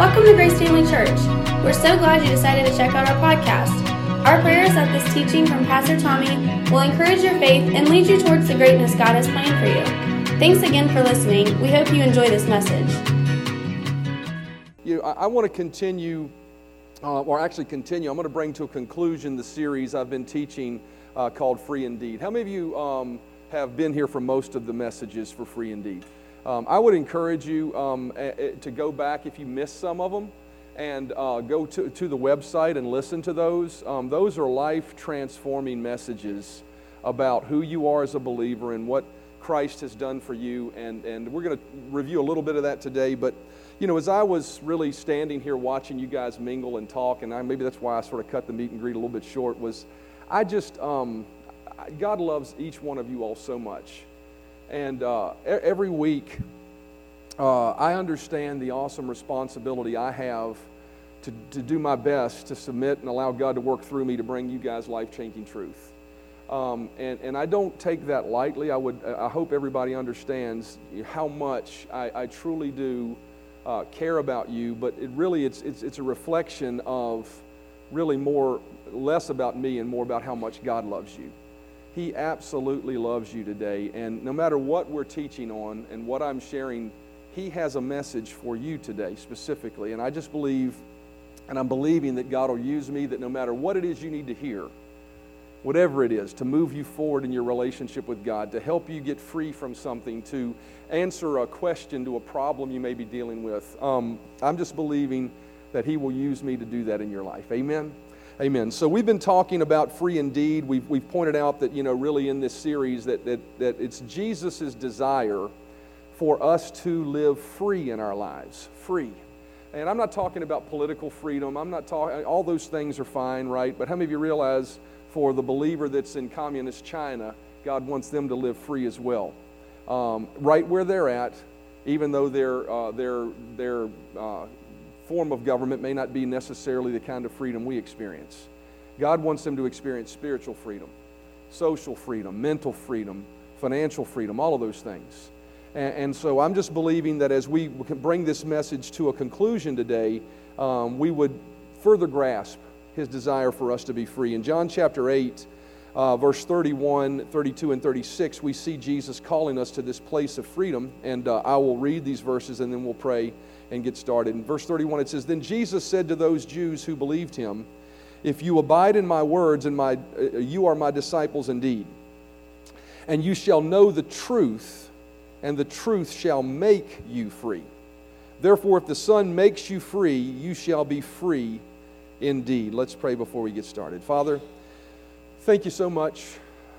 Welcome to Grace Family Church. We're so glad you decided to check out our podcast. Our prayer is that this teaching from Pastor Tommy will encourage your faith and lead you towards the greatness God has planned for you. Thanks again for listening. We hope you enjoy this message. You know, I, I want to continue, uh, or actually continue. I'm going to bring to a conclusion the series I've been teaching uh, called Free Indeed. How many of you um, have been here for most of the messages for Free Indeed? Um, I would encourage you um, a, a, to go back if you missed some of them and uh, go to, to the website and listen to those. Um, those are life transforming messages about who you are as a believer and what Christ has done for you. And, and we're going to review a little bit of that today. But, you know, as I was really standing here watching you guys mingle and talk, and I, maybe that's why I sort of cut the meet and greet a little bit short, was I just, um, God loves each one of you all so much. And uh, every week, uh, I understand the awesome responsibility I have to, to do my best to submit and allow God to work through me to bring you guys life changing truth. Um, and, and I don't take that lightly. I, would, I hope everybody understands how much I, I truly do uh, care about you, but it really it's, it's, it's a reflection of really more, less about me and more about how much God loves you. He absolutely loves you today. And no matter what we're teaching on and what I'm sharing, He has a message for you today specifically. And I just believe, and I'm believing that God will use me, that no matter what it is you need to hear, whatever it is, to move you forward in your relationship with God, to help you get free from something, to answer a question to a problem you may be dealing with, um, I'm just believing that He will use me to do that in your life. Amen. Amen. So we've been talking about free indeed. We've, we've pointed out that, you know, really in this series that, that, that it's Jesus' desire for us to live free in our lives. Free. And I'm not talking about political freedom. I'm not talking, all those things are fine, right? But how many of you realize for the believer that's in communist China, God wants them to live free as well? Um, right where they're at, even though their, uh, their, their uh, form of government may not be necessarily the kind of freedom we experience. God wants them to experience spiritual freedom, social freedom, mental freedom, financial freedom, all of those things. And, and so I'm just believing that as we bring this message to a conclusion today, um, we would further grasp his desire for us to be free. In John chapter 8, uh, verse 31, 32, and 36, we see Jesus calling us to this place of freedom. And uh, I will read these verses and then we'll pray and get started. In verse 31, it says, Then Jesus said to those Jews who believed him, If you abide in my words, and my, uh, you are my disciples indeed, and you shall know the truth, and the truth shall make you free. Therefore, if the Son makes you free, you shall be free indeed. Let's pray before we get started. Father, thank you so much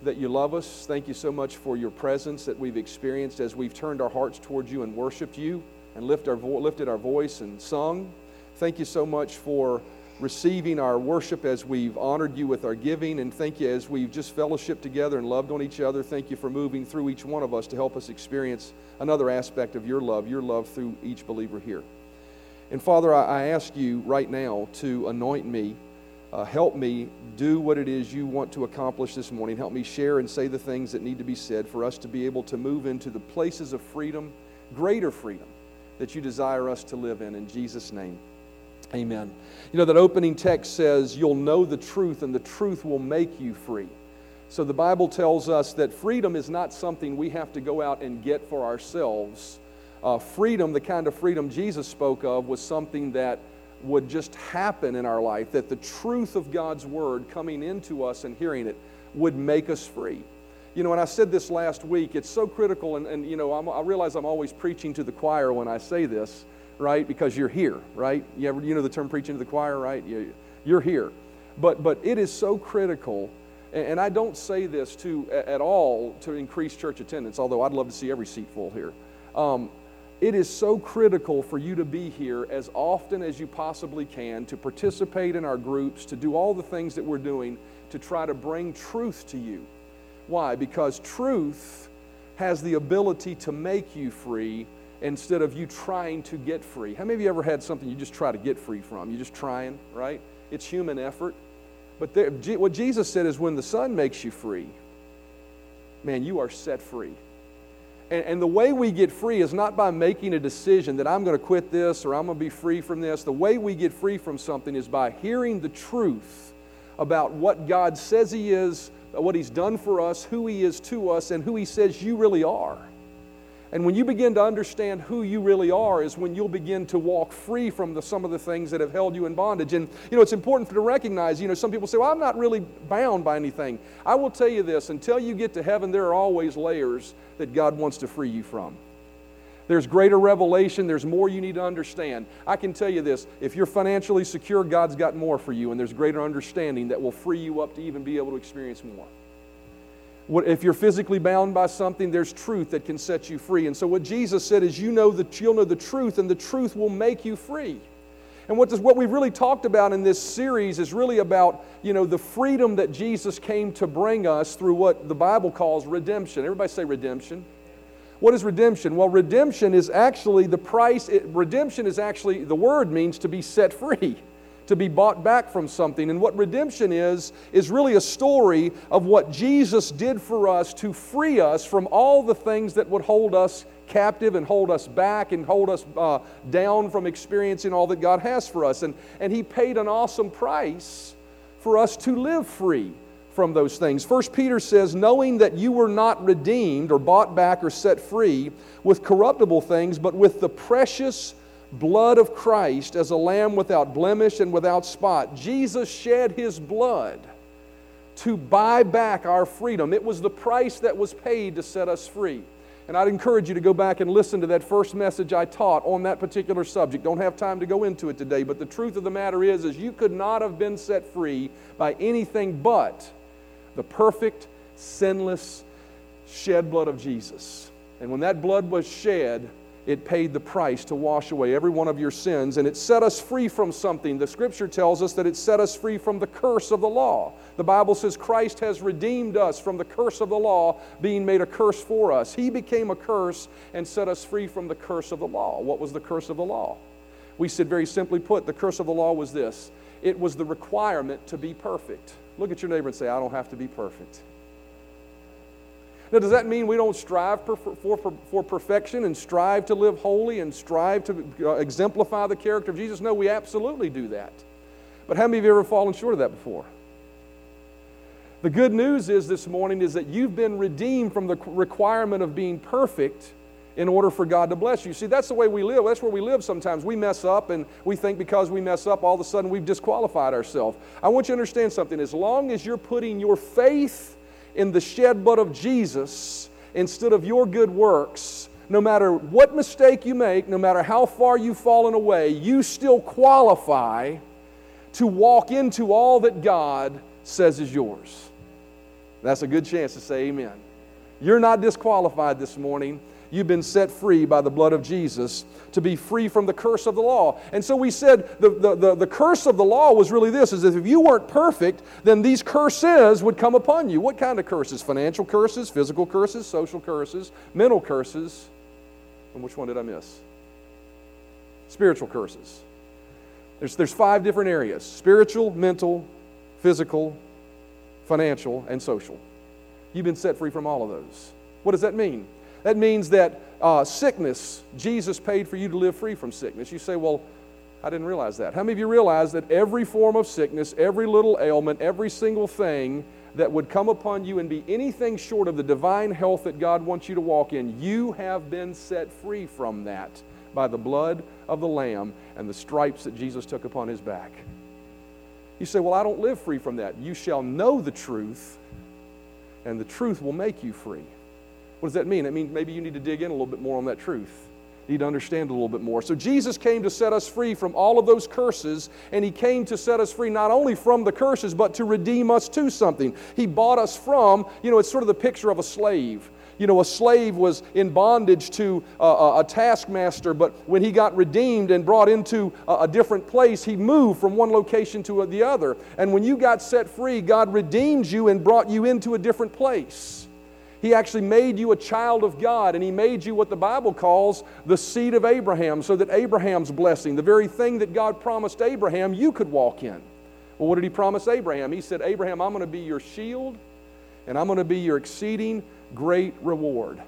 that you love us. Thank you so much for your presence that we've experienced as we've turned our hearts towards you and worshiped you and lift our vo- lifted our voice and sung. Thank you so much for receiving our worship as we've honored you with our giving. And thank you as we've just fellowshiped together and loved on each other. Thank you for moving through each one of us to help us experience another aspect of your love, your love through each believer here. And Father, I, ask you right now to anoint me. Uh, help me do what it is you want to accomplish this morning. Help me share and say the things that need to be said for us to be able to move into the places of freedom, greater freedom that you desire us to live in. In Jesus' name, amen. You know, that opening text says, You'll know the truth, and the truth will make you free. So the Bible tells us that freedom is not something we have to go out and get for ourselves. Uh, freedom, the kind of freedom Jesus spoke of, was something that would just happen in our life, that the truth of God's word coming into us and hearing it would make us free. You know, and I said this last week, it's so critical, and, and you know, I'm, i realize I'm always preaching to the choir when I say this, right? Because you're here, right? You, ever, you know the term preaching to the choir, right? You, you're here. But, but it is so critical, and, I don't say this to, at all to increase church attendance, although I'd love to see every seat full here. Um, it is so critical for you to be here as often as you possibly can, to participate in our groups, to do all the things that we're doing to try to bring truth to you. Why? Because truth has the ability to make you free instead of you trying to get free. How many of you ever had something you just try to get free from? You're just trying, right? It's human effort. But there, what Jesus said is when the Son makes you free, man, you are set free. And, and the way we get free is not by making a decision that I'm going to quit this or I'm going to be free from this. The way we get free from something is by hearing the truth about what God says He is, what He's done for us, who He is to us, and who He says you really are. And when you begin to understand who you really are, is when you'll begin to walk free from the, some of the things that have held you in bondage. And, you know, it's important to recognize, you know, some people say, well, I'm not really bound by anything. I will tell you this until you get to heaven, there are always layers that God wants to free you from. There's greater revelation, there's more you need to understand. I can tell you this if you're financially secure, God's got more for you, and there's greater understanding that will free you up to even be able to experience more if you're physically bound by something, there's truth that can set you free. And so, what Jesus said is, you know that you'll know the truth, and the truth will make you free. And what, does, what we've really talked about in this series is really about, you know, the freedom that Jesus came to bring us through what the Bible calls redemption. Everybody say redemption. What is redemption? Well, redemption is actually the price. It, redemption is actually, the word means to be set free to be bought back from something. And what redemption is, is really a story of what Jesus did for us to free us from all the things that would hold us captive and hold us back and hold us uh, down from experiencing all that God has for us. And, and He paid an awesome price for us to live free from those things. First Peter says, knowing that you were not redeemed or bought back or set free with corruptible things, but with the precious blood of Christ as a lamb without blemish and without spot. Jesus shed his blood to buy back our freedom. It was the price that was paid to set us free. And I'd encourage you to go back and listen to that first message I taught on that particular subject. Don't have time to go into it today, but the truth of the matter is is you could not have been set free by anything but the perfect, sinless shed blood of Jesus. And when that blood was shed, it paid the price to wash away every one of your sins, and it set us free from something. The scripture tells us that it set us free from the curse of the law. The Bible says Christ has redeemed us from the curse of the law, being made a curse for us. He became a curse and set us free from the curse of the law. What was the curse of the law? We said very simply put, the curse of the law was this it was the requirement to be perfect. Look at your neighbor and say, I don't have to be perfect. Now, does that mean we don't strive for, for, for perfection and strive to live holy and strive to uh, exemplify the character of Jesus? No, we absolutely do that. But how many of you ever fallen short of that before? The good news is this morning is that you've been redeemed from the requirement of being perfect in order for God to bless you. See, that's the way we live. That's where we live sometimes. We mess up and we think because we mess up, all of a sudden we've disqualified ourselves. I want you to understand something. As long as you're putting your faith in the shed blood of Jesus instead of your good works, no matter what mistake you make, no matter how far you've fallen away, you still qualify to walk into all that God says is yours. That's a good chance to say amen. You're not disqualified this morning You've been set free by the blood of Jesus to be free from the curse of the law. And so we said the, the, the, the, curse of the law was really this is that if you weren't perfect, then these curses would come upon you. What kind of curses? Financial curses, physical curses, social curses, mental curses. And which one did I miss? Spiritual curses. There's, there's five different areas spiritual, mental, physical, financial, and social. You've been set free from all of those. What does that mean? That means that uh, sickness, Jesus paid for you to live free from sickness. You say, well, I didn't realize that. How many of you realize that every form of sickness, every little ailment, every single thing that would come upon you and be anything short of the divine health that God wants you to walk in, you have been set free from that by the blood of the Lamb and the stripes that Jesus took upon his back. You say, Well, I don't live free from that. You shall know the truth, and the truth will make you free. What does that mean? It means maybe you need to dig in a little bit more on that truth. You need to understand a little bit more. So Jesus came to set us free from all of those curses, and He came to set us free not only from the curses, but to redeem us to something. He bought us from, you know, it's sort of the picture of a slave. You know, a slave was in bondage to uh, a, a taskmaster, but when he got redeemed and brought into a, a different place, he moved from one location to the other. And when you got set free, God redeemed you and brought you into a different place. He actually made you a child of God, and He made you what the Bible calls the seed of Abraham, so that Abraham's blessing, the very thing that God promised Abraham, you could walk in. Well, what did He promise Abraham? He said, Abraham, I'm going to be your shield, and I'm going to be your exceeding great reward.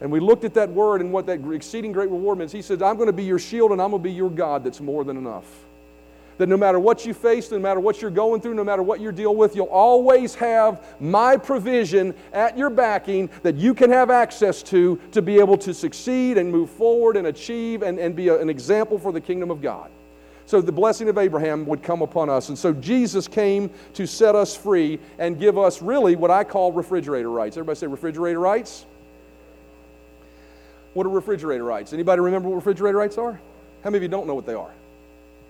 And we looked at that word and what that exceeding great reward means. He said, I'm going to be your shield and I'm going to be your God that's more than enough. That no matter what you face, no matter what you're going through, no matter what you deal with, you'll always have my provision at your backing that you can have access to to be able to succeed and move forward and achieve and, and be a, an example for the kingdom of God. So the blessing of Abraham would come upon us. And so Jesus came to set us free and give us really what I call refrigerator rights. Everybody say refrigerator rights? What are refrigerator rights? Anybody remember what refrigerator rights are? How many of you don't know what they are?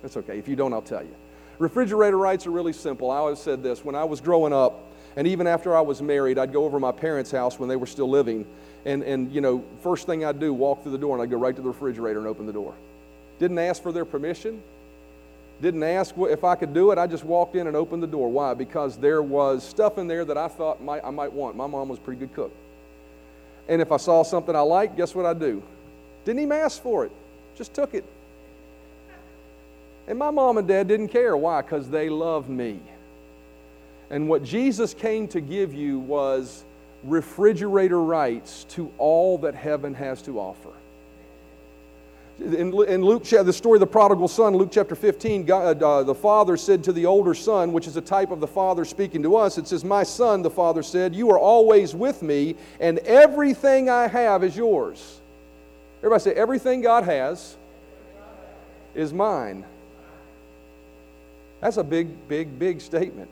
That's okay. If you don't, I'll tell you. Refrigerator rights are really simple. I always said this when I was growing up, and even after I was married, I'd go over to my parents' house when they were still living. And, and, you know, first thing I'd do, walk through the door, and I'd go right to the refrigerator and open the door. Didn't ask for their permission. Didn't ask if I could do it. I just walked in and opened the door. Why? Because there was stuff in there that I thought might, I might want. My mom was a pretty good cook. And if I saw something I liked, guess what I'd do? Didn't even ask for it. Just took it. And my mom and dad didn't care. Why? Because they loved me. And what Jesus came to give you was refrigerator rights to all that heaven has to offer. In, in Luke, the story of the prodigal son, Luke chapter 15, God, uh, the father said to the older son, which is a type of the father speaking to us, it says, My son, the father said, You are always with me, and everything I have is yours. Everybody say, Everything God has is mine. That's a big, big, big statement.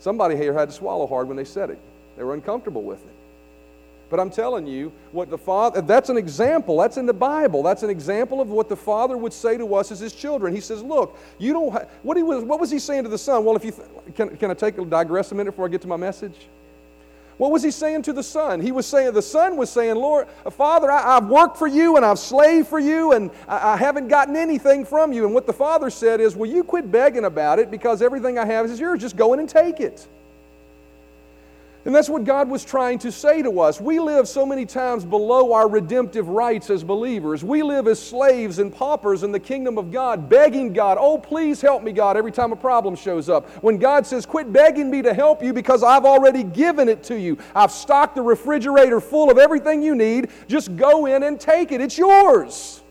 Somebody here had to swallow hard when they said it, they were uncomfortable with it. But I'm telling you, what the Father, that's an example. That's in the Bible. That's an example of what the Father would say to us as His children. He says, Look, you don't, ha- what, he was, what was He saying to the Son? Well, if you, th- can, can I take a digress a minute before I get to my message? What was he saying to the son? He was saying, the son was saying, Lord, uh, Father, I, have worked for you and I've slaved for you and I, I haven't gotten anything from you. And what the father said is, Will you quit begging about it because everything I have is yours? Just go in and take it. And that's what God was trying to say to us. We live so many times below our redemptive rights as believers. We live as slaves and paupers in the kingdom of God, begging God, oh, please help me, God, every time a problem shows up. When God says, quit begging me to help you because I've already given it to you. I've stocked the refrigerator full of everything you need. Just go in and take it. It's yours.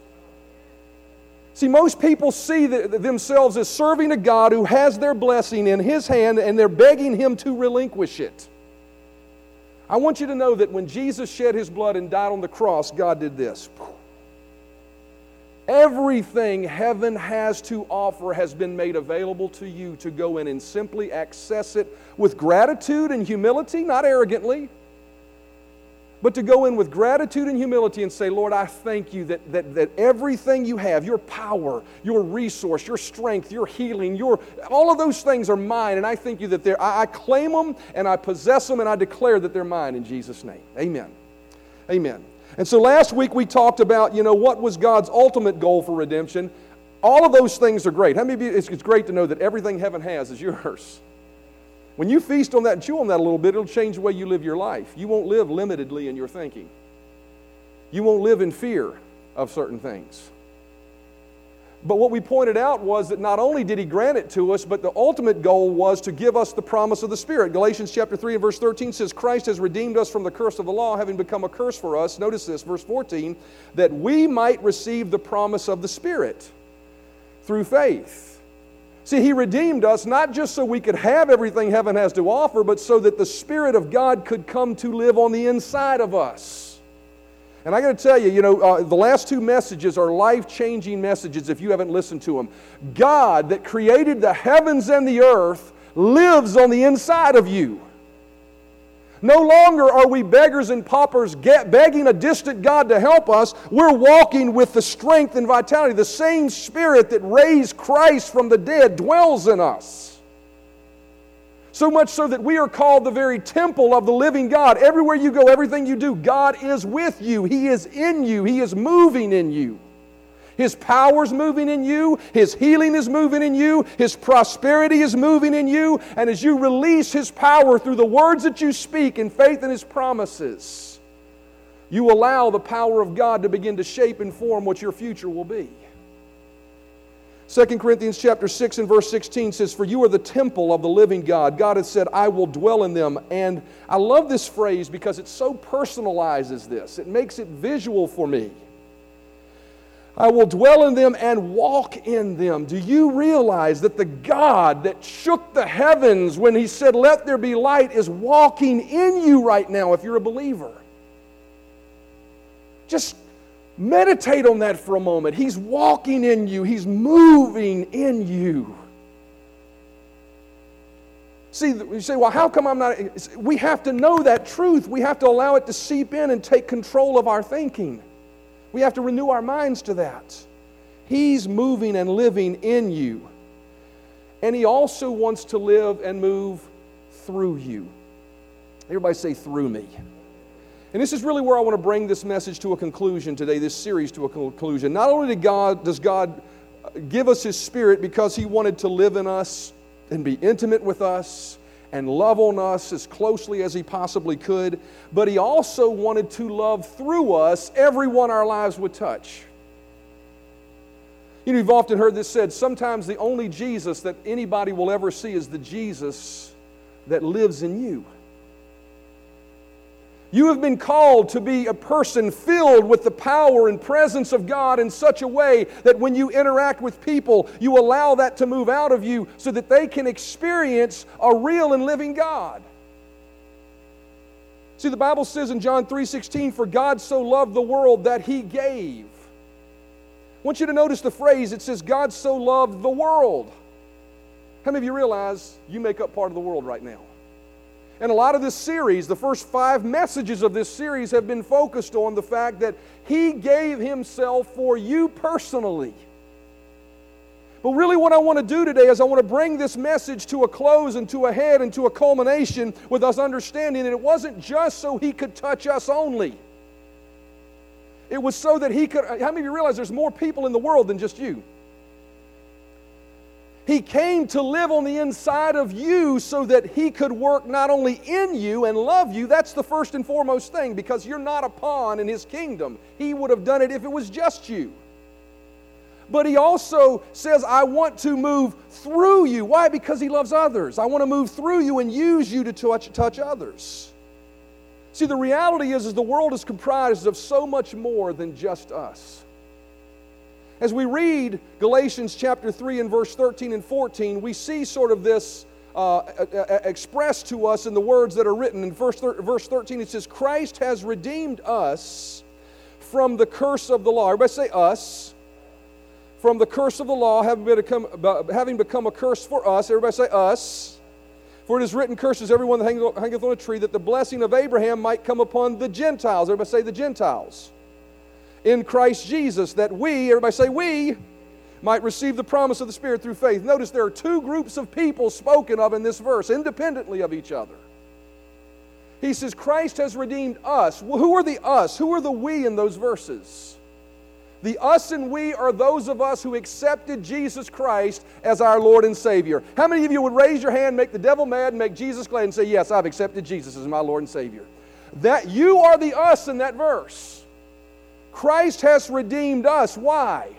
See, most people see themselves as serving a God who has their blessing in His hand and they're begging Him to relinquish it. I want you to know that when Jesus shed his blood and died on the cross, God did this. Everything heaven has to offer has been made available to you to go in and simply access it with gratitude and humility, not arrogantly, but to go in with gratitude and humility and say, Lord, I thank you that, that, that everything you have, your power, your resource, your strength, your healing, your, all of those things are mine. And I thank you that they're, I, I claim them and I possess them and I declare that they're mine in Jesus' name. Amen. Amen. And so last week we talked about, you know, what was God's ultimate goal for redemption. All of those things are great. How many of you, it's, it's great to know that everything heaven has is yours. When you feast on that and chew on that a little bit, it'll change the way you live your life. You won't live limitedly in your thinking. You won't live in fear of certain things. But what we pointed out was that not only did he grant it to us, but the ultimate goal was to give us the promise of the Spirit. Galatians chapter 3 and verse 13 says, Christ has redeemed us from the curse of the law, having become a curse for us. Notice this, verse 14, that we might receive the promise of the Spirit through faith. See, He redeemed us not just so we could have everything heaven has to offer, but so that the Spirit of God could come to live on the inside of us. And I got to tell you, you know, uh, the last two messages are life changing messages if you haven't listened to them. God, that created the heavens and the earth, lives on the inside of you. No longer are we beggars and paupers begging a distant God to help us. We're walking with the strength and vitality. The same Spirit that raised Christ from the dead dwells in us. So much so that we are called the very temple of the living God. Everywhere you go, everything you do, God is with you. He is in you, He is moving in you. His power is moving in you. His healing is moving in you. His prosperity is moving in you. And as you release His power through the words that you speak in faith in His promises, you allow the power of God to begin to shape and form what your future will be. 2 Corinthians chapter 6 and verse 16 says, For you are the temple of the living God. God has said, I will dwell in them. And I love this phrase because it so personalizes this, it makes it visual for me. I will dwell in them and walk in them. Do you realize that the God that shook the heavens when He said, Let there be light, is walking in you right now if you're a believer? Just meditate on that for a moment. He's walking in you, He's moving in you. See, you say, well, how come I'm not? We have to know that truth. We have to allow it to seep in and take control of our thinking. We have to renew our minds to that. He's moving and living in you. And He also wants to live and move through you. Everybody say, through me. And this is really where I want to bring this message to a conclusion today, this series to a conclusion. Not only did God, does God give us His Spirit because He wanted to live in us and be intimate with us and love on us as closely as He possibly could, but He also wanted to love through us everyone our lives would touch. You know, you've often heard this said sometimes the only Jesus that anybody will ever see is the Jesus that lives in you. You have been called to be a person filled with the power and presence of God in such a way that when you interact with people, you allow that to move out of you so that they can experience a real and living God. See, the Bible says in John 3:16, "For God so loved the world that he gave." I want you to notice the phrase, it says, God so loved the world. How many of you realize you make up part of the world right now? And a lot of this series, the first five messages of this series, have been focused on the fact that He gave Himself for you personally. But really, what I want to do today is I want to bring this message to a close and to a head and to a culmination with us understanding that it wasn't just so He could touch us only. It was so that He could. How many of you realize there's more people in the world than just you? He came to live on the inside of you so that He could work not only in you and love you. That's the first and foremost thing because you're not a pawn in His kingdom. He would have done it if it was just you. But He also says, I want to move through you. Why? Because He loves others. I want to move through you and use you to touch, touch others. See, the reality is, is the world is comprised of so much more than just us. As we read Galatians chapter 3 and verse 13 and 14, we see sort of this uh, uh, uh, uh expressed to us in the words that are written. In verse, verse 13, it says, Christ has redeemed us from the curse of the law. Everybody say us. From the curse of the law, having become, having become a curse for us. Everybody say us. For it is written, Curses everyone that hangeth on a tree, that the blessing of Abraham might come upon the Gentiles. Everybody say the Gentiles in Christ Jesus, that we, everybody say we, might receive the promise of the Spirit through faith. Notice there are two groups of people spoken of in this verse, independently of each other. He says, Christ has redeemed us. Well, who are the us? Who are the we in those verses? The us and we are those of us who accepted Jesus Christ as our Lord and Savior. How many of you would raise your hand, make the devil mad, and make Jesus glad, and say, Yes, I've accepted Jesus as my Lord and Savior? That you are the us in that verse. Christ has redeemed us. Why?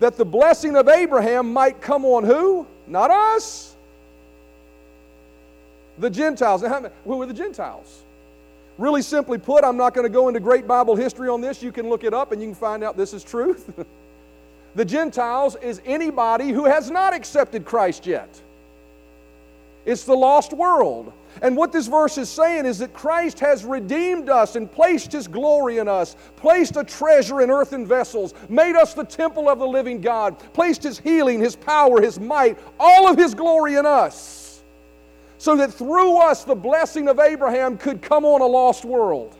That the blessing of Abraham might come on who? Not us. The Gentiles. Who were the Gentiles? Really simply put, I'm not going to go into great Bible history on this. You can look it up and you can find out this is truth. the Gentiles is anybody who has not accepted Christ yet. It's the lost world. And what this verse is saying is that Christ has redeemed us and placed His glory in us, placed a treasure in earthen vessels, made us the temple of the living God, placed His healing, His power, His might, all of His glory in us, so that through us the blessing of Abraham could come on a lost world.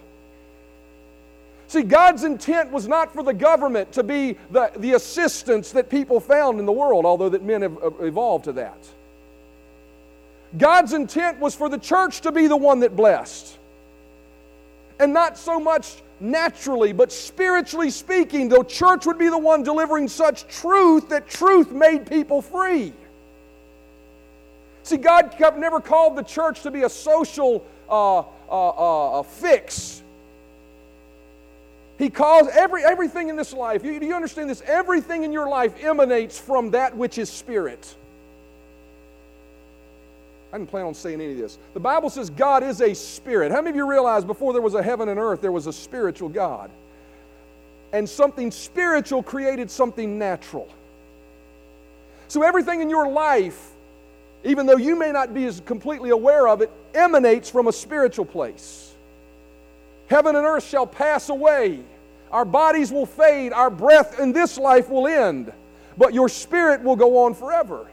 See, God's intent was not for the government to be the, the assistance that people found in the world, although that men have evolved to that. God's intent was for the church to be the one that blessed. And not so much naturally, but spiritually speaking, the church would be the one delivering such truth that truth made people free. See, God never called the church to be a social uh, uh, uh, fix. He calls every, everything in this life, you, do you understand this? Everything in your life emanates from that which is spirit. I didn't plan on saying any of this. The Bible says God is a spirit. How many of you realize before there was a heaven and earth, there was a spiritual God? And something spiritual created something natural. So everything in your life, even though you may not be as completely aware of it, emanates from a spiritual place. Heaven and earth shall pass away. Our bodies will fade. Our breath in this life will end. But your spirit will go on forever.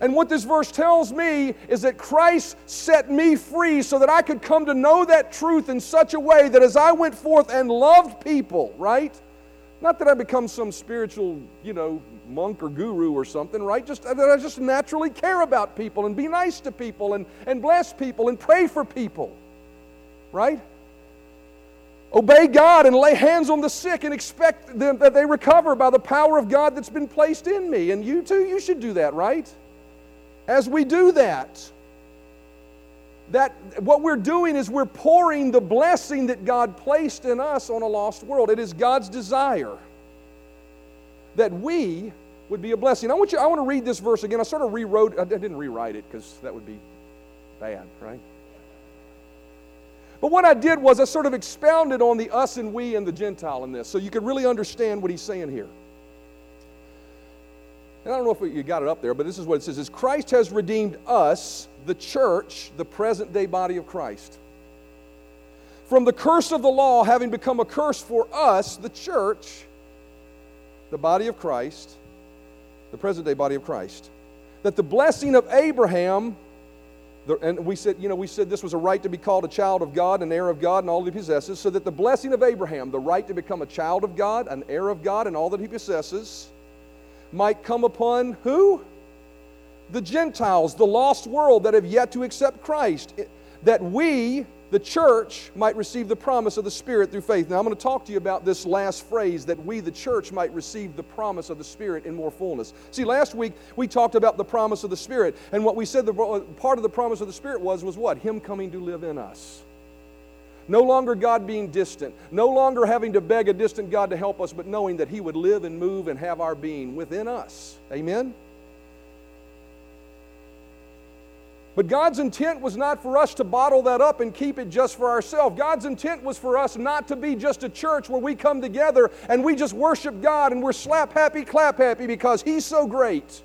And what this verse tells me is that Christ set me free so that I could come to know that truth in such a way that as I went forth and loved people, right? Not that I become some spiritual, you know, monk or guru or something, right? Just that I just naturally care about people and be nice to people and, and bless people and pray for people, right? Obey God and lay hands on the sick and expect them that they recover by the power of God that's been placed in me. And you too, you should do that, right? As we do that, that what we're doing is we're pouring the blessing that God placed in us on a lost world. It is God's desire that we would be a blessing. I want you I want to read this verse again. I sort of rewrote I didn't rewrite it because that would be bad, right? But what I did was I sort of expounded on the us and we and the Gentile in this so you could really understand what he's saying here. And I don't know if you got it up there, but this is what it says is Christ has redeemed us, the church, the present day body of Christ. From the curse of the law having become a curse for us, the church, the body of Christ, the present day body of Christ, that the blessing of Abraham and we said, you know, we said this was a right to be called a child of God, an heir of God, and all that he possesses, so that the blessing of Abraham, the right to become a child of God, an heir of God, and all that he possesses, might come upon who? The Gentiles, the lost world that have yet to accept Christ. That we, the church might receive the promise of the Spirit through faith. Now, I'm going to talk to you about this last phrase that we, the church, might receive the promise of the Spirit in more fullness. See, last week we talked about the promise of the Spirit, and what we said the part of the promise of the Spirit was was what? Him coming to live in us. No longer God being distant, no longer having to beg a distant God to help us, but knowing that He would live and move and have our being within us. Amen? But God's intent was not for us to bottle that up and keep it just for ourselves. God's intent was for us not to be just a church where we come together and we just worship God and we're slap happy, clap happy because He's so great.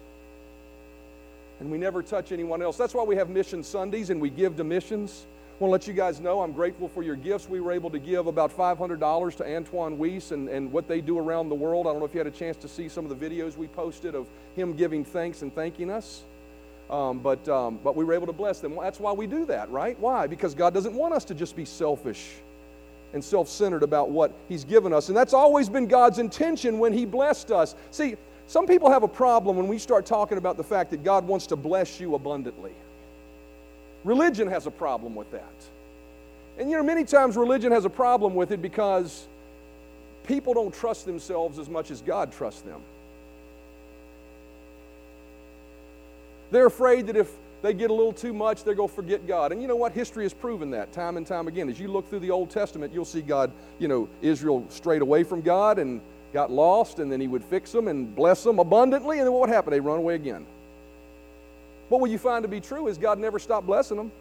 And we never touch anyone else. That's why we have Mission Sundays and we give to missions. Want to let you guys know I'm grateful for your gifts. We were able to give about $500 to Antoine Weiss and, and what they do around the world. I don't know if you had a chance to see some of the videos we posted of him giving thanks and thanking us. Um, but, um, but we were able to bless them. That's why we do that, right? Why? Because God doesn't want us to just be selfish and self centered about what He's given us. And that's always been God's intention when He blessed us. See, some people have a problem when we start talking about the fact that God wants to bless you abundantly. Religion has a problem with that. And you know, many times religion has a problem with it because people don't trust themselves as much as God trusts them. They're afraid that if they get a little too much, they're going to forget God. And you know what? History has proven that time and time again. As you look through the Old Testament, you'll see God, you know, Israel strayed away from God and got lost, and then He would fix them and bless them abundantly, and then what happened? They run away again. What will you find to be true is God never stopped blessing them.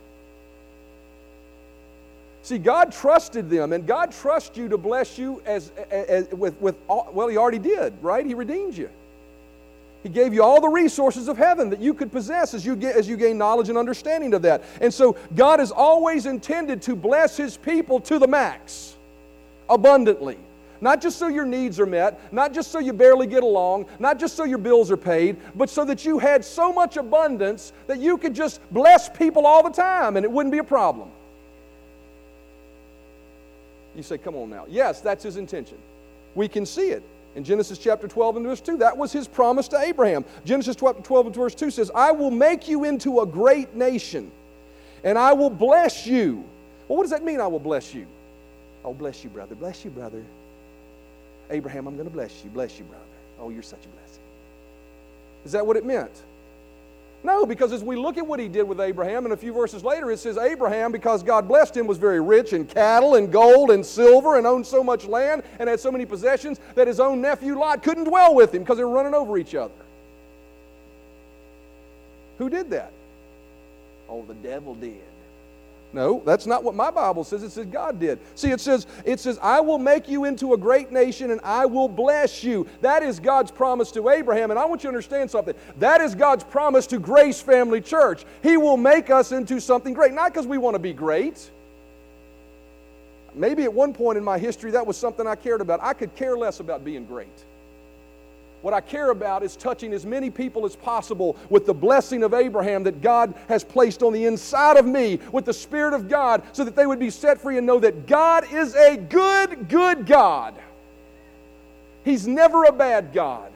See, God trusted them, and God trusts you to bless you as, as, with, with all, well, He already did, right? He redeemed you. He gave you all the resources of heaven that you could possess as you, get, as you gain knowledge and understanding of that. And so God has always intended to bless His people to the max, abundantly. Not just so your needs are met, not just so you barely get along, not just so your bills are paid, but so that you had so much abundance that you could just bless people all the time and it wouldn't be a problem. You say, come on now. Yes, that's His intention. We can see it. In Genesis chapter 12 and verse 2, that was his promise to Abraham. Genesis 12, 12 and verse 2 says, I will make you into a great nation, and I will bless you. Well, what does that mean, I will bless you? Oh, bless you, brother. Bless you, brother. Abraham, I'm going to bless you. Bless you, brother. Oh, you're such a blessing. Is that what it meant? No, because as we look at what he did with Abraham, and a few verses later it says, Abraham, because God blessed him, was very rich in cattle and gold and silver and owned so much land and had so many possessions that his own nephew Lot couldn't dwell with him because they were running over each other. Who did that? Oh, the devil did. No, that's not what my Bible says. It says God did. See, it says, it says, I will make you into a great nation and I will bless you. That is God's promise to Abraham. And I want you to understand something. That is God's promise to Grace Family Church. He will make us into something great. Not because we want to be great. Maybe at one point in my history that was something I cared about. I could care less about being great. What I care about is touching as many people as possible with the blessing of Abraham that God has placed on the inside of me with the Spirit of God so that they would be set free and know that God is a good, good God. He's never a bad God.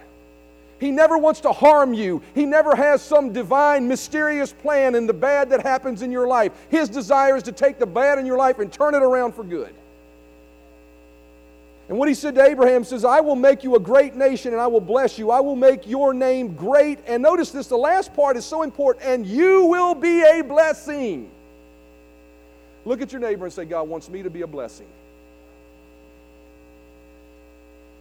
He never wants to harm you. He never has some divine, mysterious plan in the bad that happens in your life. His desire is to take the bad in your life and turn it around for good. And what he said to Abraham says, I will make you a great nation and I will bless you. I will make your name great. And notice this, the last part is so important, and you will be a blessing. Look at your neighbor and say, God wants me to be a blessing.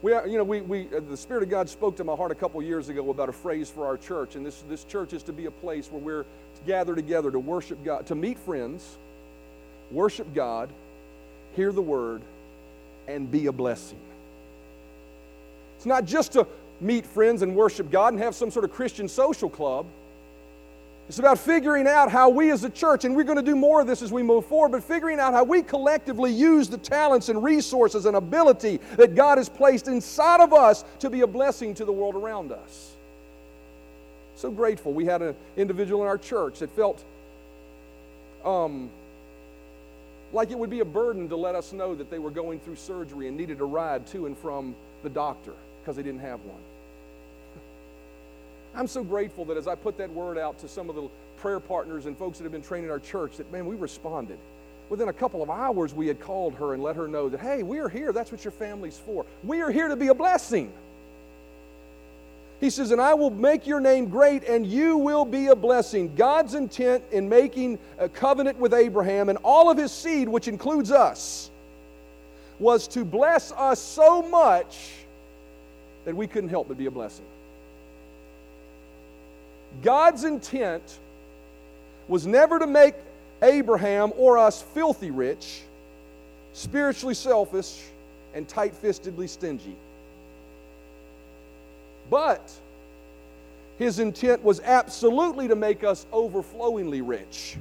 We, are, you know, we, we, uh, the Spirit of God spoke to my heart a couple years ago about a phrase for our church, and this, this church is to be a place where we're gathered together to worship God, to meet friends, worship God, hear the Word, and be a blessing. It's not just to meet friends and worship God and have some sort of Christian social club. It's about figuring out how we as a church, and we're going to do more of this as we move forward, but figuring out how we collectively use the talents and resources and ability that God has placed inside of us to be a blessing to the world around us. So grateful. We had an individual in our church that felt um, like it would be a burden to let us know that they were going through surgery and needed a ride to and from the doctor because they didn't have one. I'm so grateful that as I put that word out to some of the prayer partners and folks that have been trained in our church, that man, we responded. Within a couple of hours, we had called her and let her know that, hey, we are here. That's what your family's for. We are here to be a blessing. He says, And I will make your name great, and you will be a blessing. God's intent in making a covenant with Abraham and all of his seed, which includes us, was to bless us so much that we couldn't help but be a blessing. God's intent was never to make Abraham or us filthy rich, spiritually selfish, and tight fistedly stingy. But his intent was absolutely to make us overflowingly rich,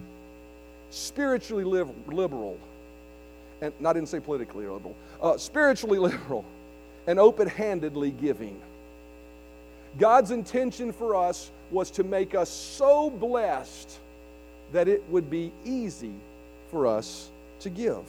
spiritually liberal, and not didn't say politically liberal, uh, spiritually liberal, and open handedly giving. God's intention for us was to make us so blessed that it would be easy for us to give.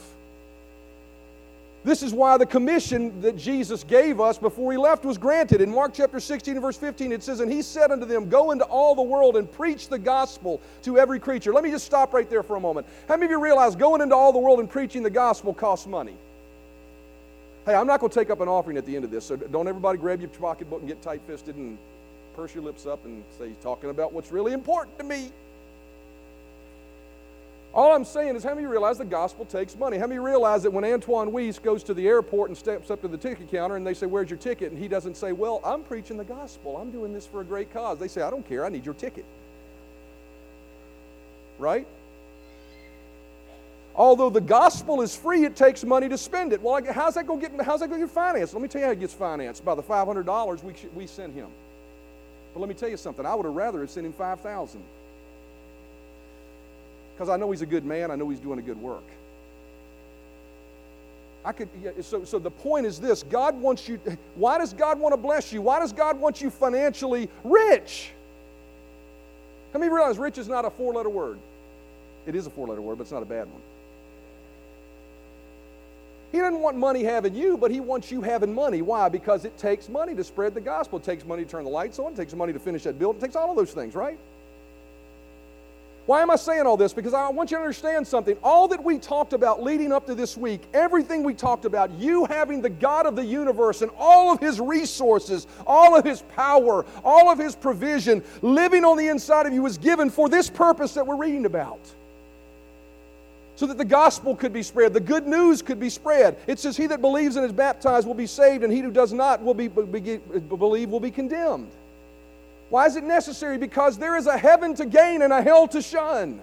This is why the commission that Jesus gave us before he left was granted. In Mark chapter 16 verse 15, it says, And he said unto them, Go into all the world and preach the gospel to every creature. Let me just stop right there for a moment. How many of you realize going into all the world and preaching the gospel costs money? Hey, I'm not going to take up an offering at the end of this, so don't everybody grab your pocketbook and get tight fisted and purse your lips up and say, He's talking about what's really important to me. All I'm saying is, how many realize the gospel takes money? How many realize that when Antoine Weiss goes to the airport and steps up to the ticket counter and they say, Where's your ticket? And he doesn't say, Well, I'm preaching the gospel. I'm doing this for a great cause. They say, I don't care. I need your ticket. Right? Although the gospel is free, it takes money to spend it. Well, how's that going to get? How's that going to financed? Let me tell you how it gets financed by the five hundred dollars we we send him. But let me tell you something. I would have rather have sent him five thousand because I know he's a good man. I know he's doing a good work. I could, yeah, so, so the point is this God wants you, why does God want to bless you? Why does God want you financially rich? How many realize rich is not a four letter word? It is a four letter word, but it's not a bad one. He doesn't want money having you, but he wants you having money. Why? Because it takes money to spread the gospel. It takes money to turn the lights on. It takes money to finish that building. It takes all of those things, right? Why am I saying all this? Because I want you to understand something. All that we talked about leading up to this week, everything we talked about, you having the God of the universe and all of His resources, all of His power, all of His provision living on the inside of you was given for this purpose that we're reading about. So that the gospel could be spread, the good news could be spread. It says, He that believes and is baptized will be saved, and he who does not will be, be believe will be condemned. Why is it necessary? Because there is a heaven to gain and a hell to shun.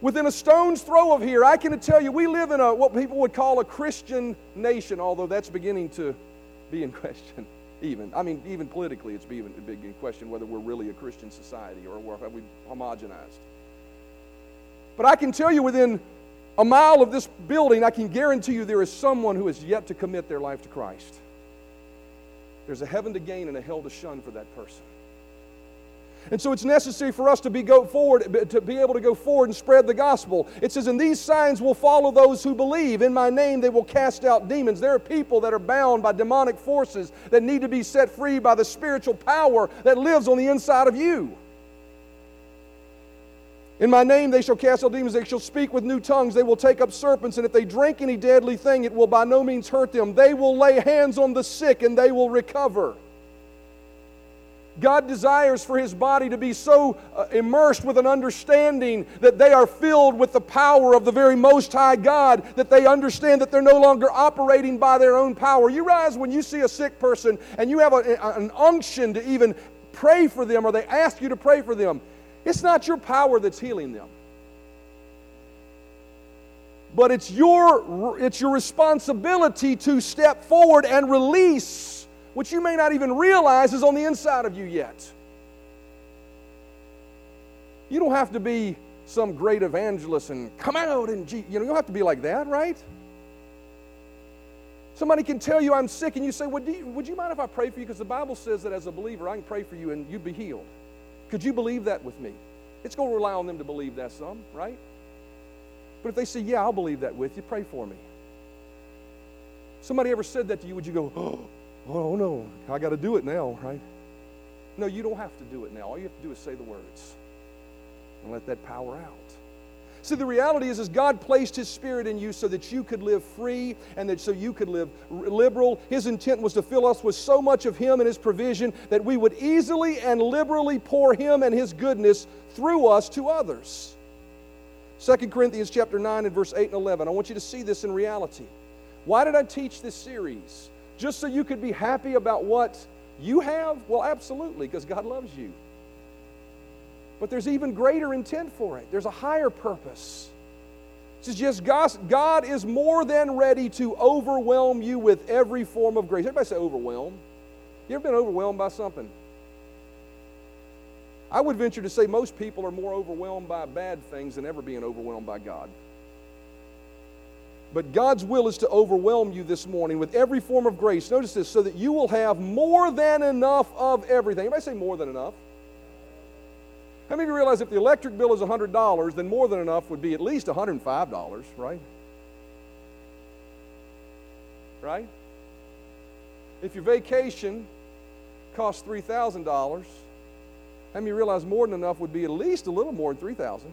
Within a stone's throw of here, I can tell you, we live in a what people would call a Christian nation, although that's beginning to be in question. Even, I mean, even politically, it's being big in question whether we're really a Christian society or have we homogenized. But I can tell you, within a mile of this building, I can guarantee you there is someone who has yet to commit their life to Christ. There's a heaven to gain and a hell to shun for that person. And so it's necessary for us to be go forward, to be able to go forward and spread the gospel. It says, "And these signs will follow those who believe. In my name they will cast out demons." There are people that are bound by demonic forces that need to be set free by the spiritual power that lives on the inside of you. In my name they shall cast out demons, they shall speak with new tongues, they will take up serpents, and if they drink any deadly thing, it will by no means hurt them. They will lay hands on the sick and they will recover. God desires for His body to be so uh, immersed with an understanding that they are filled with the power of the very Most High God, that they understand that they're no longer operating by their own power. You realize when you see a sick person and you have a, an unction to even pray for them or they ask you to pray for them, it's not your power that's healing them. But it's your, it's your responsibility to step forward and release what you may not even realize is on the inside of you yet. You don't have to be some great evangelist and come out and, you know, you don't have to be like that, right? Somebody can tell you I'm sick, and you say, would you, would you mind if I pray for you? Because the Bible says that as a believer, I can pray for you and you'd be healed. Could you believe that with me? It's going to rely on them to believe that some, right? But if they say, Yeah, I'll believe that with you, pray for me. Somebody ever said that to you, would you go, Oh, oh no, I got to do it now, right? No, you don't have to do it now. All you have to do is say the words and let that power out. See, the reality is, is God placed His Spirit in you so that you could live free and that so you could live liberal. His intent was to fill us with so much of Him and His provision that we would easily and liberally pour Him and His goodness through us to others. 2 Corinthians chapter 9 and verse 8 and 11. I want you to see this in reality. Why did I teach this series? Just so you could be happy about what you have? Well, absolutely, because God loves you. But there's even greater intent for it. There's a higher purpose. It says, yes, God is more than ready to overwhelm you with every form of grace. Everybody say overwhelm. You ever been overwhelmed by something? I would venture to say most people are more overwhelmed by bad things than ever being overwhelmed by God. But God's will is to overwhelm you this morning with every form of grace. Notice this, so that you will have more than enough of everything. Everybody say more than enough. How many of you realize if the electric bill is $100, then more than enough would be at least $105, right? Right? If your vacation costs $3,000, how many of you realize more than enough would be at least a little more than 3000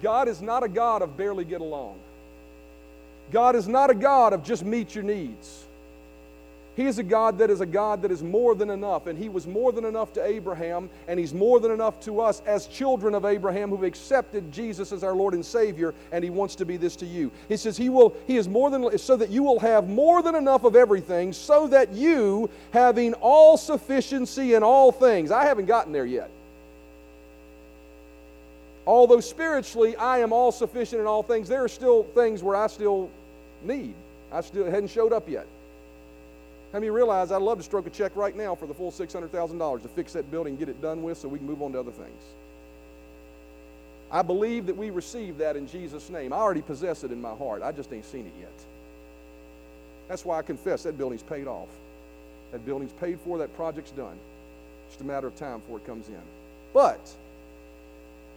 God is not a God of barely get along. God is not a God of just meet your needs. He is a God that is a God that is more than enough. And He was more than enough to Abraham, and He's more than enough to us as children of Abraham who've accepted Jesus as our Lord and Savior, and He wants to be this to you. He says He will, He is more than so that you will have more than enough of everything, so that you, having all sufficiency in all things, I haven't gotten there yet. Although spiritually I am all sufficient in all things, there are still things where I still need. I still hadn't showed up yet. How many realize I'd love to stroke a check right now for the full $600,000 to fix that building get it done with so we can move on to other things? I believe that we receive that in Jesus' name. I already possess it in my heart. I just ain't seen it yet. That's why I confess that building's paid off. That building's paid for, that project's done. Just a matter of time before it comes in. But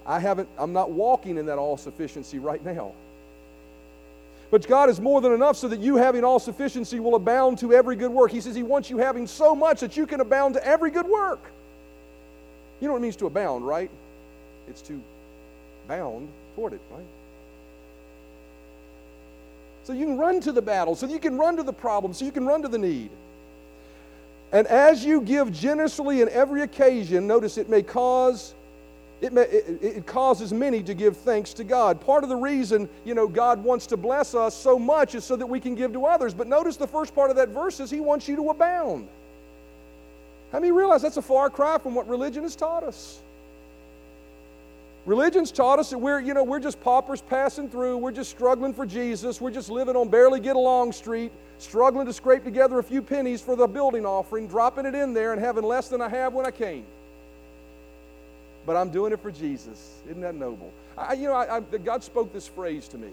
I haven't, I'm not walking in that all sufficiency right now. But God is more than enough so that you, having all sufficiency, will abound to every good work. He says He wants you having so much that you can abound to every good work. You know what it means to abound, right? It's to bound toward it, right? So you can run to the battle, so you can run to the problem, so you can run to the need. And as you give generously in every occasion, notice it may cause it, may, it, it, causes many to give thanks to God. Part of the reason, you know, God wants to bless us so much is so that we can give to others. But notice the first part of that verse is He wants you to abound. How many realize that's a far cry from what religion has taught us? Religion's taught us that we're, you know, we're just paupers passing through. We're just struggling for Jesus. We're just living on barely get along street, struggling to scrape together a few pennies for the building offering, dropping it in there and having less than I have when I came. But I'm doing it for Jesus. Isn't that noble? I, you know, I, I, God spoke this phrase to me.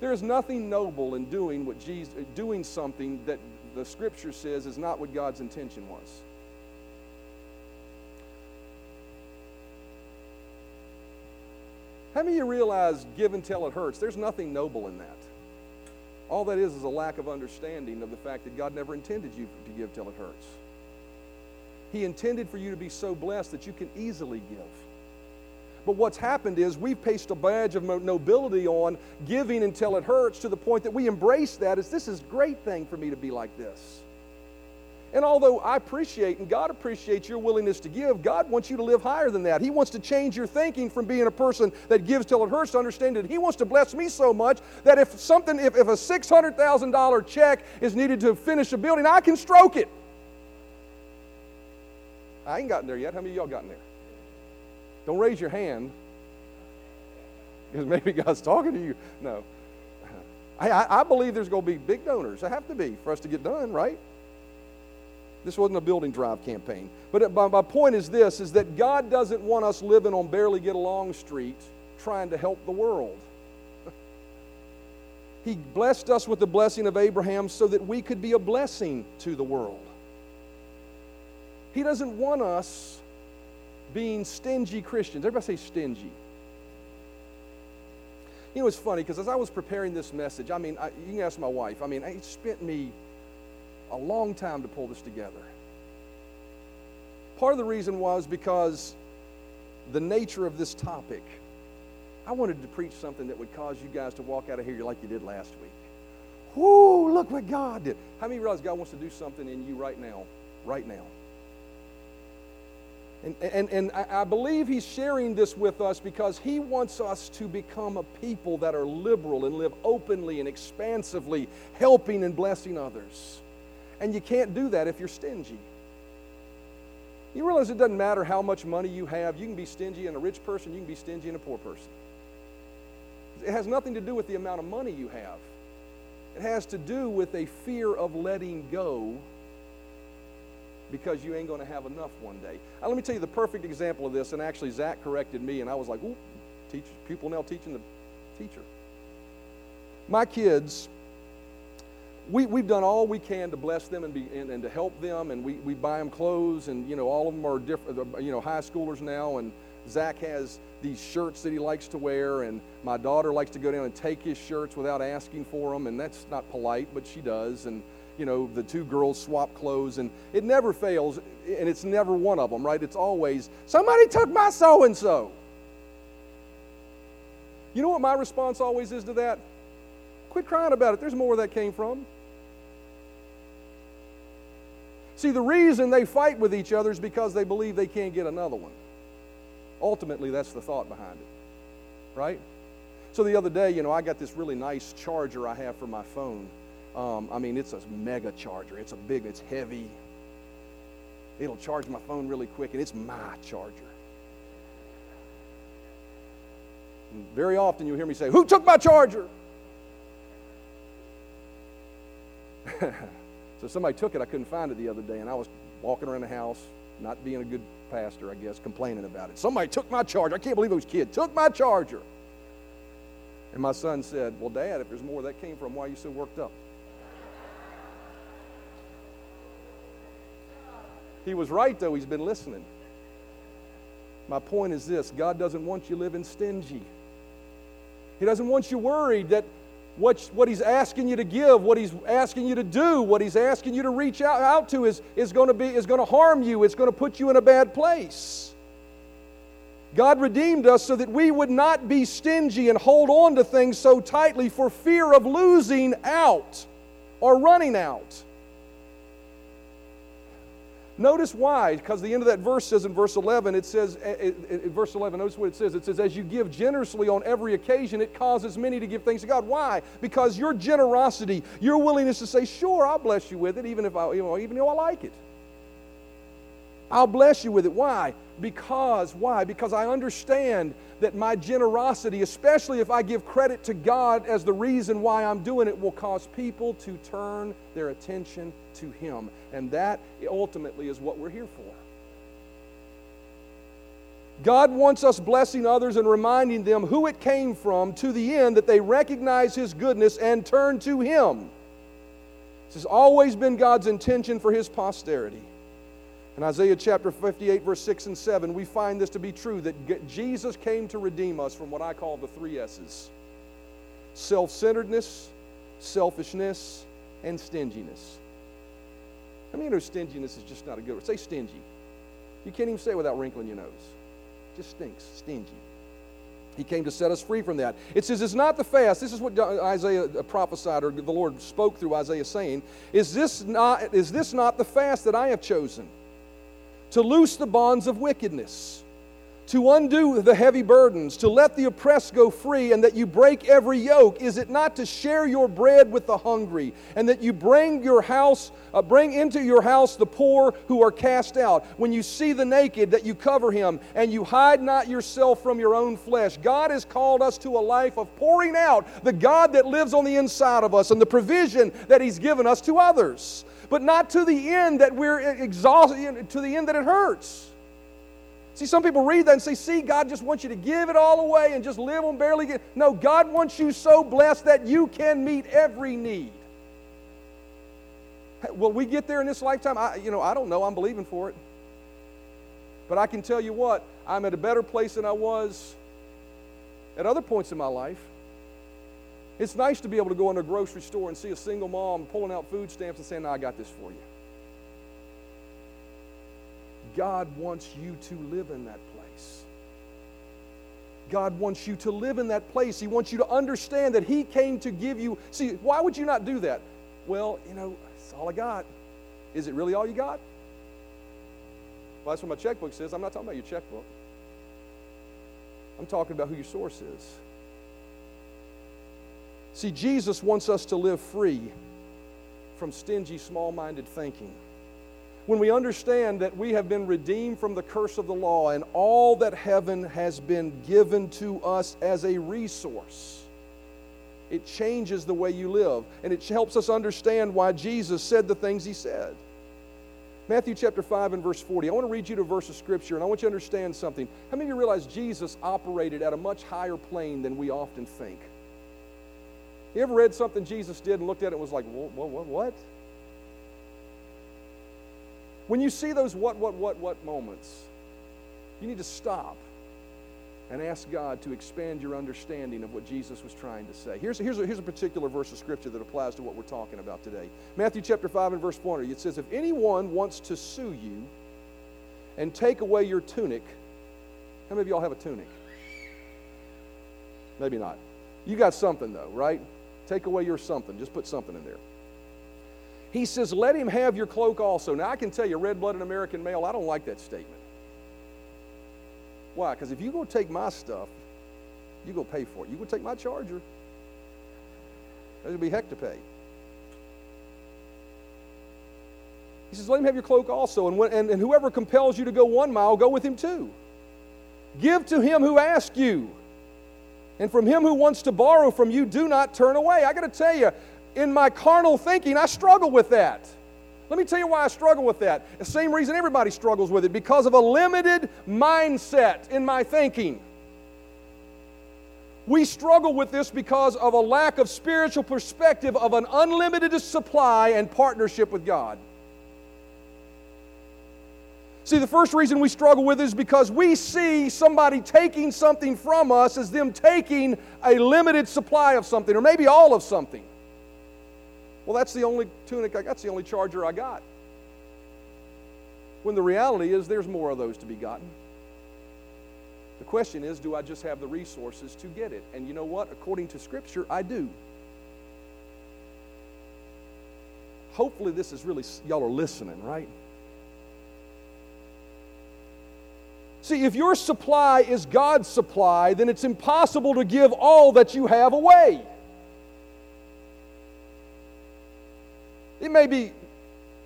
There is nothing noble in doing what Jesus, doing something that the Scripture says is not what God's intention was. How many of you realize give and tell it hurts? There's nothing noble in that. All that is is a lack of understanding of the fact that God never intended you to give till it hurts. He intended for you to be so blessed that you can easily give. But what's happened is we've pasted a badge of nobility on giving until it hurts to the point that we embrace that as this is a great thing for me to be like this. And although I appreciate and God appreciates your willingness to give, God wants you to live higher than that. He wants to change your thinking from being a person that gives till it hurts to understand that He wants to bless me so much that if something, if, if a $600,000 check is needed to finish a building, I can stroke it. I ain't gotten there yet. How many of y'all gotten there? Don't raise your hand because maybe God's talking to you. No. I, I, believe there's going to be big donors. There have to be for us to get done, right? This wasn't a building drive campaign. But my, my point is this, is that God doesn't want us living on barely get along street trying to help the world. he blessed us with the blessing of Abraham so that we could be a blessing to the world. He doesn't want us being stingy Christians. Everybody say stingy. You know, it's funny because as I was preparing this message, I mean, I, you can ask my wife, I mean, it spent me a long time to pull this together. Part of the reason was because the nature of this topic. I wanted to preach something that would cause you guys to walk out of here like you did last week. Whoo, look what God did. How many realize God wants to do something in you right now? Right now. And, and, and I believe he's sharing this with us because he wants us to become a people that are liberal and live openly and expansively, helping and blessing others. And you can't do that if you're stingy. You realize it doesn't matter how much money you have. You can be stingy in a rich person, you can be stingy in a poor person. It has nothing to do with the amount of money you have, it has to do with a fear of letting go because you ain't going to have enough one day. Now, let me tell you the perfect example of this, and actually, Zach corrected me, and I was like, ooh, teach, people now teaching the teacher. My kids we, we've done all we can to bless them and, be, and, and, to help them, and we, we buy them clothes, and you know all of them are different, uh, you know, high schoolers now, and Zach has these shirts that he likes to wear, and my daughter likes to go down and take his shirts without asking for them, and that's not polite, but she does, and you know the two girls swap clothes, and it never fails, and it's never one of them, right? It's always somebody took my so and so. You know what my response always is to that? Quit crying about it. There's more where that came from. See, the reason they fight with each other is because they believe they can't get another one. Ultimately, that's the thought behind it, right? So the other day, you know, I got this really nice charger I have for my phone. Um, I mean, it's a mega charger. It's a big, it's heavy. It'll charge my phone really quick, and it's my charger. And very often you'll hear me say, Who took my charger? So somebody took it. I couldn't find it the other day, and I was walking around the house, not being a good pastor, I guess, complaining about it. Somebody took my charger. I can't believe it those kids took my charger. And my son said, Well, Dad, if there's more that came from, why are you so worked up? He was right, though. He's been listening. My point is this God doesn't want you living stingy. He doesn't want you worried that what, what he's asking you to give, what he's asking you to do, what he's asking you to reach out, out to is, is going to be is going to harm you. It's going to put you in a bad place. God redeemed us so that we would not be stingy and hold on to things so tightly for fear of losing out or running out. Notice why, because the end of that verse says in verse 11, it says, in eh, eh, eh, verse 11, notice what it says. It says, As you give generously on every occasion, it causes many to give thanks to God. Why? Because your generosity, your willingness to say, Sure, I'll bless you with it, even if I, you know, even though I like it. I'll bless you with it. Why? Because, why? Because I understand that my generosity, especially if I give credit to God as the reason why I'm doing it, will cause people to turn their attention to Him. And that ultimately is what we're here for. God wants us blessing others and reminding them who it came from to the end that they recognize His goodness and turn to Him. This has always been God's intention for His posterity. In Isaiah chapter 58, verse 6 and 7, we find this to be true that Jesus came to redeem us from what I call the three S's self centeredness, selfishness, and stinginess. I mean, you know stinginess is just not a good word? Say stingy. You can't even say it without wrinkling your nose. It just stinks, stingy. He came to set us free from that. It says, It's not the fast. This is what Isaiah uh, prophesied, or the Lord spoke through Isaiah saying, Is this not, is this not the fast that I have chosen? To loose the bonds of wickedness, to undo the heavy burdens, to let the oppressed go free, and that you break every yoke? Is it not to share your bread with the hungry, and that you bring your house, uh, bring into your house the poor who are cast out? When you see the naked, that you cover him, and you hide not yourself from your own flesh. God has called us to a life of pouring out the God that lives on the inside of us and the provision that He's given us to others but not to the end that we're exhausted, to the end that it hurts. See, some people read that and say, see, God just wants you to give it all away and just live on barely get. No, God wants you so blessed that you can meet every need. Will we get there in this lifetime? I, you know, I don't know. I'm believing for it. But I can tell you what, I'm at a better place than I was at other points in my life. It's nice to be able to go into a grocery store and see a single mom pulling out food stamps and saying, no, I got this for you. God wants you to live in that place. God wants you to live in that place. He wants you to understand that He came to give you. See, why would you not do that? Well, you know, it's all I got. Is it really all you got? Well, that's what my checkbook says. I'm not talking about your checkbook. I'm talking about who your source is. See, Jesus wants us to live free from stingy, small minded thinking. When we understand that we have been redeemed from the curse of the law and all that heaven has been given to us as a resource, it changes the way you live and it helps us understand why Jesus said the things he said. Matthew chapter 5 and verse 40. I want to read you to a verse of scripture and I want you to understand something. How many of you realize Jesus operated at a much higher plane than we often think? You ever read something Jesus did and looked at it and was like, what, what, what? When you see those what, what, what, what moments, you need to stop and ask God to expand your understanding of what Jesus was trying to say. Here's, here's, a, here's a particular verse of scripture that applies to what we're talking about today. Matthew chapter 5 and verse 40, it says, If anyone wants to sue you and take away your tunic, how many of y'all have a tunic? Maybe not. You got something though, right? Take away your something. Just put something in there. He says, Let him have your cloak also. Now, I can tell you, red blooded American male, I don't like that statement. Why? Because if you go take my stuff, you go pay for it. You go take my charger, there'll be heck to pay. He says, Let him have your cloak also. And, when, and, and whoever compels you to go one mile, go with him too. Give to him who asks you. And from him who wants to borrow from you, do not turn away. I got to tell you, in my carnal thinking, I struggle with that. Let me tell you why I struggle with that. The same reason everybody struggles with it because of a limited mindset in my thinking. We struggle with this because of a lack of spiritual perspective of an unlimited supply and partnership with God. See, the first reason we struggle with is because we see somebody taking something from us as them taking a limited supply of something, or maybe all of something. Well, that's the only tunic I got, that's the only charger I got. When the reality is there's more of those to be gotten. The question is, do I just have the resources to get it? And you know what? According to Scripture, I do. Hopefully, this is really, y'all are listening, right? See, if your supply is God's supply, then it's impossible to give all that you have away. It may be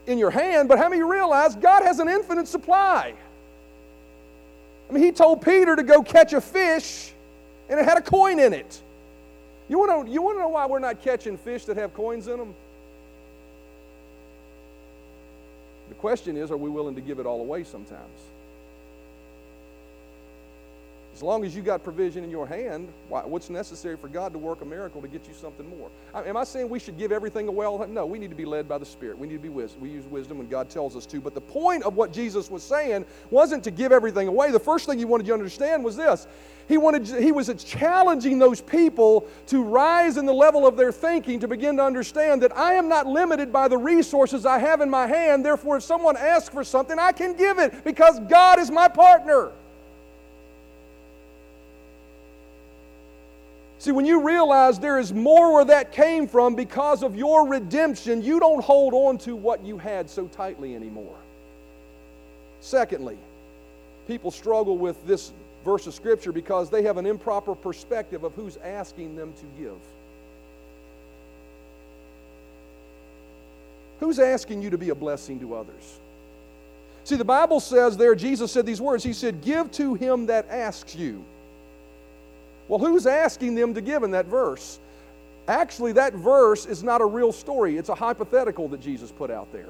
in your hand, but how many realize God has an infinite supply? I mean, He told Peter to go catch a fish, and it had a coin in it. You want to you want to know why we're not catching fish that have coins in them? The question is, are we willing to give it all away sometimes? As long as you got provision in your hand, what's necessary for God to work a miracle to get you something more? Am I saying we should give everything away? No, we need to be led by the Spirit. We need to be wisdom. We use wisdom when God tells us to. But the point of what Jesus was saying wasn't to give everything away. The first thing he wanted you to understand was this. He, wanted, he was challenging those people to rise in the level of their thinking to begin to understand that I am not limited by the resources I have in my hand. Therefore, if someone asks for something, I can give it because God is my partner. See, when you realize there is more where that came from because of your redemption, you don't hold on to what you had so tightly anymore. Secondly, people struggle with this verse of Scripture because they have an improper perspective of who's asking them to give. Who's asking you to be a blessing to others? See, the Bible says there, Jesus said these words He said, Give to him that asks you. Well, who's asking them to give in that verse? Actually, that verse is not a real story, it's a hypothetical that Jesus put out there.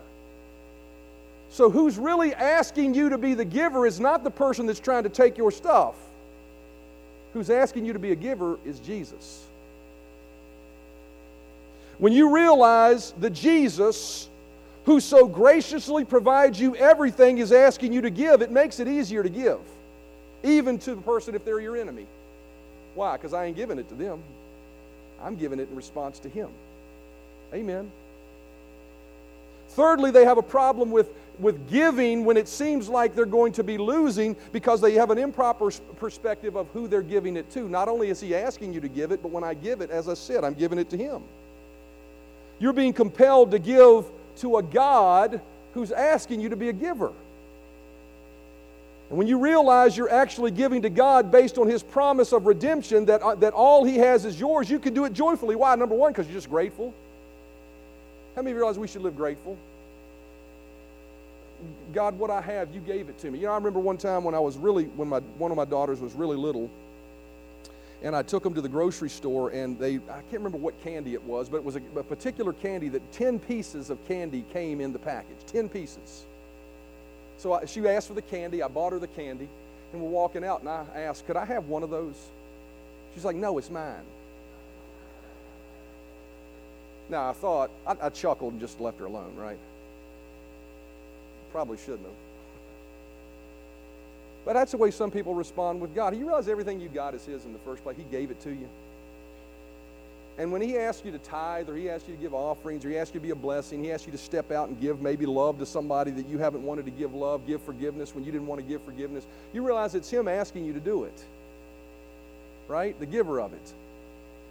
So, who's really asking you to be the giver is not the person that's trying to take your stuff. Who's asking you to be a giver is Jesus. When you realize that Jesus, who so graciously provides you everything, is asking you to give, it makes it easier to give, even to the person if they're your enemy. Why? Because I ain't giving it to them. I'm giving it in response to Him. Amen. Thirdly, they have a problem with, with giving when it seems like they're going to be losing because they have an improper perspective of who they're giving it to. Not only is He asking you to give it, but when I give it, as I said, I'm giving it to Him. You're being compelled to give to a God who's asking you to be a giver. And when you realize you're actually giving to God based on His promise of redemption, that, uh, that all He has is yours, you can do it joyfully. Why? Number one, because you're just grateful. How many realize we should live grateful? God, what I have, you gave it to me. You know, I remember one time when I was really, when my, one of my daughters was really little, and I took them to the grocery store, and they, I can't remember what candy it was, but it was a, a particular candy that 10 pieces of candy came in the package. 10 pieces. So I, she asked for the candy. I bought her the candy. And we're walking out, and I asked, Could I have one of those? She's like, No, it's mine. Now, I thought, I, I chuckled and just left her alone, right? Probably shouldn't have. But that's the way some people respond with God. You realize everything you got is His in the first place? He gave it to you. And when he asks you to tithe or he asks you to give offerings or he asks you to be a blessing, he asks you to step out and give maybe love to somebody that you haven't wanted to give love, give forgiveness when you didn't want to give forgiveness, you realize it's him asking you to do it. Right? The giver of it.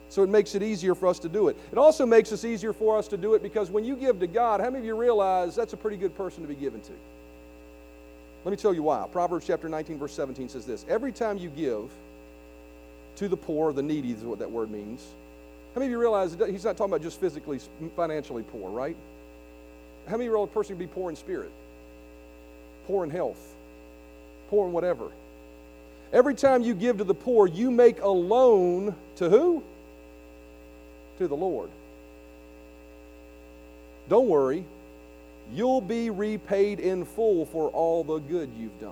So it makes it easier for us to do it. It also makes it easier for us to do it because when you give to God, how many of you realize that's a pretty good person to be given to? Let me tell you why. Proverbs chapter 19, verse 17 says this Every time you give to the poor, the needy is what that word means how many of you realize he's not talking about just physically, financially poor, right? How many realize a person can be poor in spirit, poor in health, poor in whatever? Every time you give to the poor, you make a loan to who? To the Lord. Don't worry, you'll be repaid in full for all the good you've done.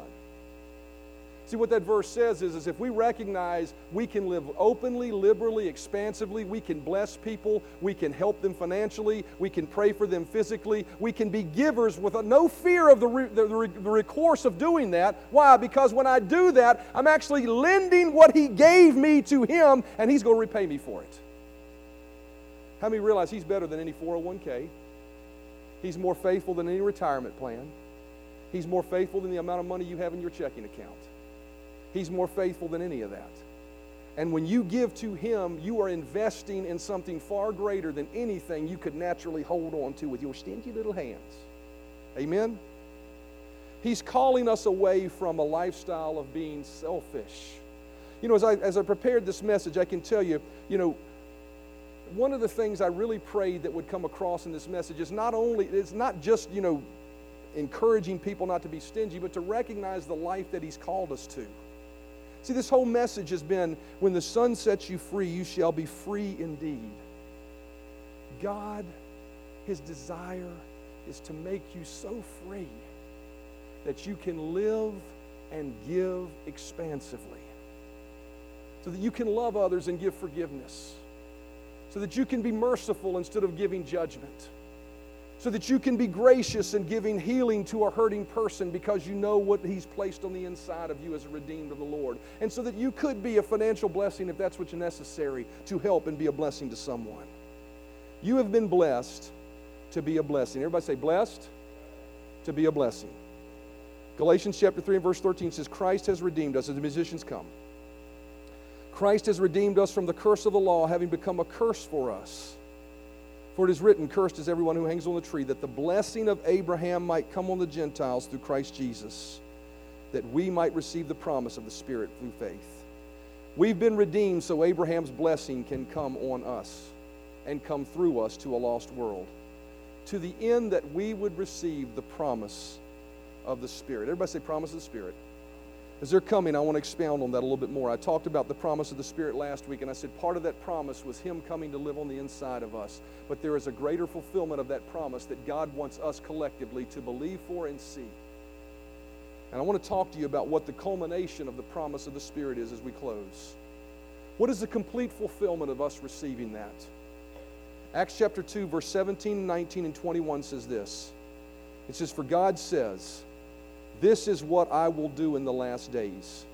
See, what that verse says is, is if we recognize we can live openly, liberally, expansively, we can bless people, we can help them financially, we can pray for them physically, we can be givers with no fear of the, re, the, the, recourse of doing that. Why? Because when I do that, I'm actually lending what He gave me to Him, and He's going to repay me for it. How many realize He's better than any 401k? He's more faithful than any retirement plan. He's more faithful than the amount of money you have in your checking account. He's more faithful than any of that. And when you give to Him, you are investing in something far greater than anything you could naturally hold on to with your stingy little hands. Amen? He's calling us away from a lifestyle of being selfish. You know, as I, as I prepared this message, I can tell you, you know, one of the things I really prayed that would come across in this message is not only, it's not just, you know, encouraging people not to be stingy, but to recognize the life that He's called us to. See, this whole message has been when the son sets you free, you shall be free indeed. God, His desire is to make you so free that you can live and give expansively, so that you can love others and give forgiveness, so that you can be merciful instead of giving judgment so that you can be gracious in giving healing to a hurting person because you know what He's placed on the inside of you as a redeemed of the Lord. And so that you could be a financial blessing if that's what's necessary to help and be a blessing to someone. You have been blessed to be a blessing. Everybody say, blessed to be a blessing. Galatians chapter 3 and verse 13 says, Christ has redeemed us as the musicians come. Christ has redeemed us from the curse of the law, having become a curse for us. For it is written, Cursed is everyone who hangs on the tree, that the blessing of Abraham might come on the Gentiles through Christ Jesus, that we might receive the promise of the Spirit through faith. We've been redeemed so Abraham's blessing can come on us and come through us to a lost world, to the end that we would receive the promise of the Spirit. Everybody say, Promise of the Spirit. As they're coming, I want to expound on that a little bit more. I talked about the promise of the Spirit last week, and I said part of that promise was Him coming to live on the inside of us. But there is a greater fulfillment of that promise that God wants us collectively to believe for and see. And I want to talk to you about what the culmination of the promise of the Spirit is as we close. What is the complete fulfillment of us receiving that? Acts chapter 2, verse 17, 19, and 21 says this It says, For God says, this is what I will do in the last days.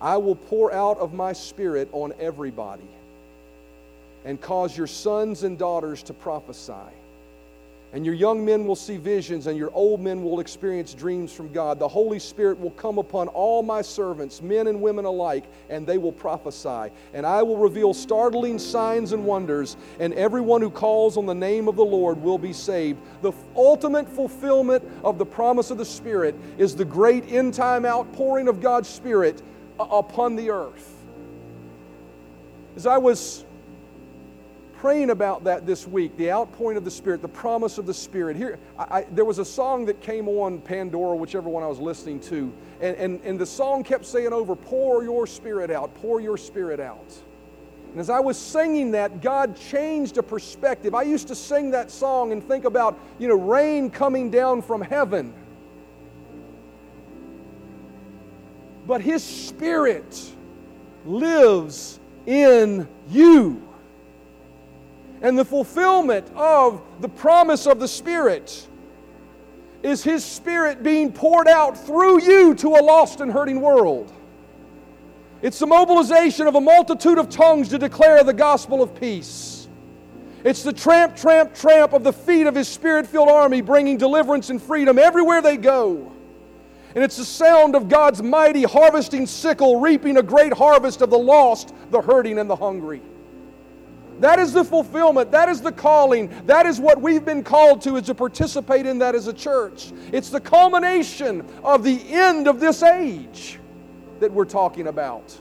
I will pour out of my spirit on everybody and cause your sons and daughters to prophesy and your young men will see visions, and your old men will experience dreams from God. The Holy Spirit will come upon all my servants, men and women alike, and they will prophesy. And I will reveal startling signs and wonders, and everyone who calls on the name of the Lord will be saved. The ultimate fulfillment of the promise of the Spirit is the great end time outpouring of God's Spirit uh, upon the earth. As I was praying about that this week the outpouring of the Spirit, the promise of the Spirit. Here, I, I, there was a song that came on Pandora, whichever one I was listening to, and, and, and the song kept saying over, Pour your Spirit out, pour your Spirit out. And as I was singing that, God changed a perspective. I used to sing that song and think about, you know, rain coming down from heaven. But His Spirit lives in you and the fulfillment of the promise of the Spirit is His Spirit being poured out through you to a lost and hurting world. It's the mobilization of a multitude of tongues to declare the gospel of peace. It's the tramp, tramp, tramp of the feet of His Spirit filled army bringing deliverance and freedom everywhere they go. And it's the sound of God's mighty harvesting sickle reaping a great harvest of the lost, the hurting, and the hungry. That is the fulfillment. That is the calling. That is what we've been called to is to participate in that as a church. It's the culmination of the end of this age that we're talking about.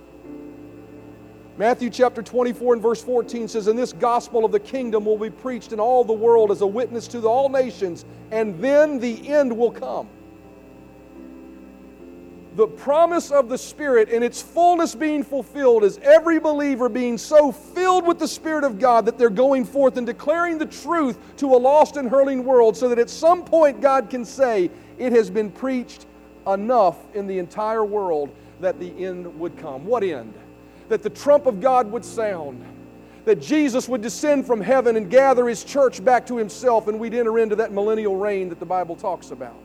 Matthew chapter 24 and verse 14 says, And this gospel of the kingdom will be preached in all the world as a witness to all nations, and then the end will come the promise of the Spirit and its fullness being fulfilled is every believer being so filled with the Spirit of God that they're going forth and declaring the truth to a lost and hurling world so that at some point God can say, It has been preached enough in the entire world that the end would come. What end? That the trump of God would sound, that Jesus would descend from heaven and gather his church back to himself, and we'd enter into that millennial reign that the Bible talks about.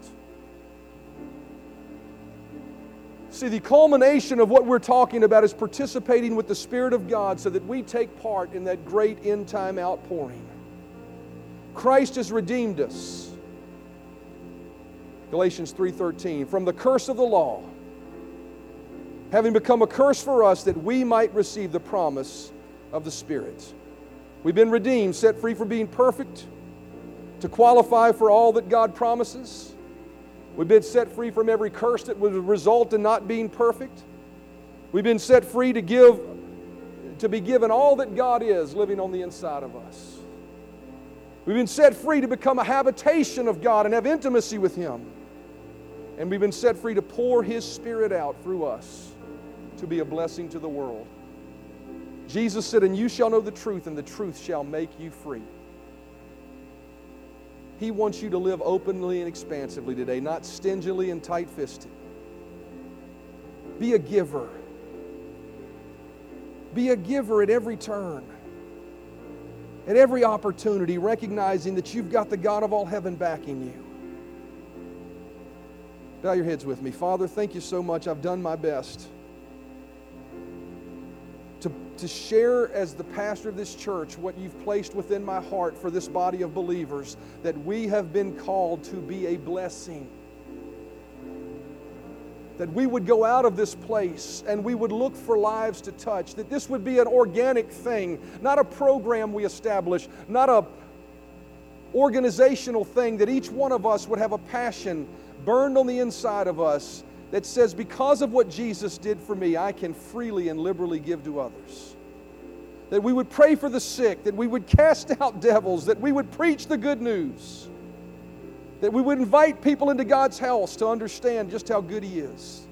See, the culmination of what we're talking about is participating with the Spirit of God so that we take part in that great end time outpouring. Christ has redeemed us. Galatians 3:13 from the curse of the law having become a curse for us that we might receive the promise of the Spirit. We've been redeemed, set free from being perfect, to qualify for all that God promises. We've been set free from every curse that would result in not being perfect. We've been set free to give to be given all that God is living on the inside of us. We've been set free to become a habitation of God and have intimacy with Him. And we've been set free to pour His Spirit out through us to be a blessing to the world. Jesus said, And you shall know the truth, and the truth shall make you free. He wants you to live openly and expansively today, not stingily and tight fisted. Be a giver. Be a giver at every turn, at every opportunity, recognizing that you've got the God of all heaven backing you. Bow your heads with me. Father, thank you so much. I've done my best to, share as the pastor of this church what you've placed within my heart for this body of believers that we have been called to be a blessing. That we would go out of this place and we would look for lives to touch. That this would be an organic thing, not a program we establish, not a organizational thing, that each one of us would have a passion burned on the inside of us that says, because of what Jesus did for me, I can freely and liberally give to others. That we would pray for the sick, that we would cast out devils, that we would preach the good news, that we would invite people into God's house to understand just how good He is.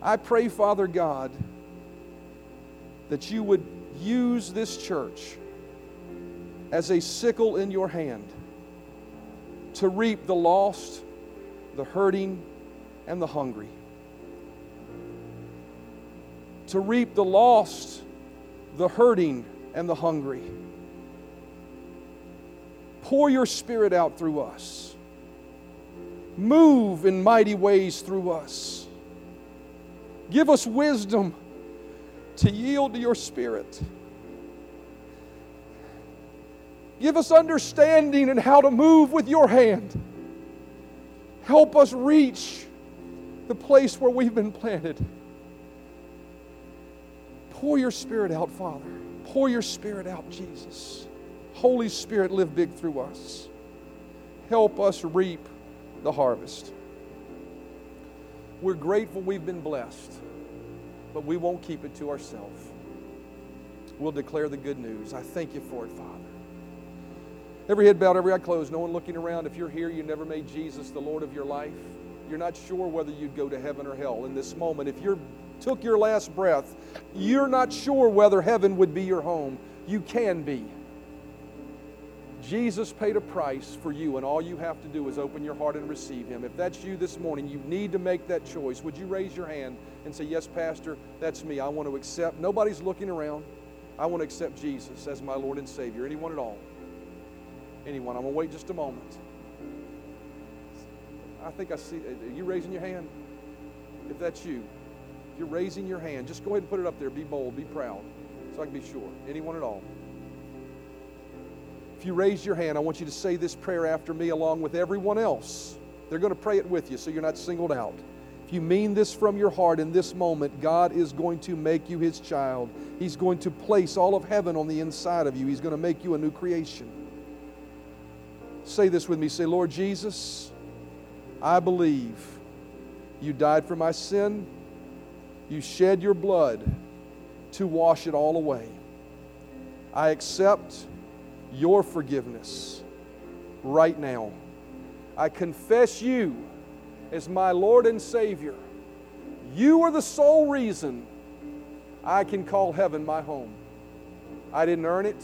I pray, Father God, that you would use this church as a sickle in your hand to reap the lost the hurting, and the hungry. To reap the lost, the hurting, and the hungry. Pour your spirit out through us. Move in mighty ways through us. Give us wisdom to yield to your spirit. Give us understanding in how to move with your hand. Help us reach the place where we've been planted. Pour your spirit out, Father. Pour your spirit out, Jesus. Holy Spirit, live big through us. Help us reap the harvest. We're grateful we've been blessed, but we won't keep it to ourselves. We'll declare the good news. I thank you for it, Father. Every head bowed, every eye closed, no one looking around. If you're here, you never made Jesus the Lord of your life. You're not sure whether you'd go to heaven or hell in this moment. If you took your last breath, you're not sure whether heaven would be your home. You can be. Jesus paid a price for you, and all you have to do is open your heart and receive Him. If that's you this morning, you need to make that choice. Would you raise your hand and say, Yes, Pastor, that's me. I want to accept. Nobody's looking around. I want to accept Jesus as my Lord and Savior. Anyone at all? anyone. I'm going to wait just a moment. I think I see. Are you raising your hand? If that's you, if you're raising your hand, just go ahead and put it up there. Be bold, be proud, so I can be sure. Anyone at all? If you raise your hand, I want you to say this prayer after me along with everyone else. They're going to pray it with you so you're not singled out. If you mean this from your heart in this moment, God is going to make you his child. He's going to place all of heaven on the inside of you. He's going to make you a new creation. Say this with me. Say, Lord Jesus, I believe you died for my sin. You shed your blood to wash it all away. I accept your forgiveness right now. I confess you as my Lord and Savior. You are the sole reason I can call heaven my home. I didn't earn it,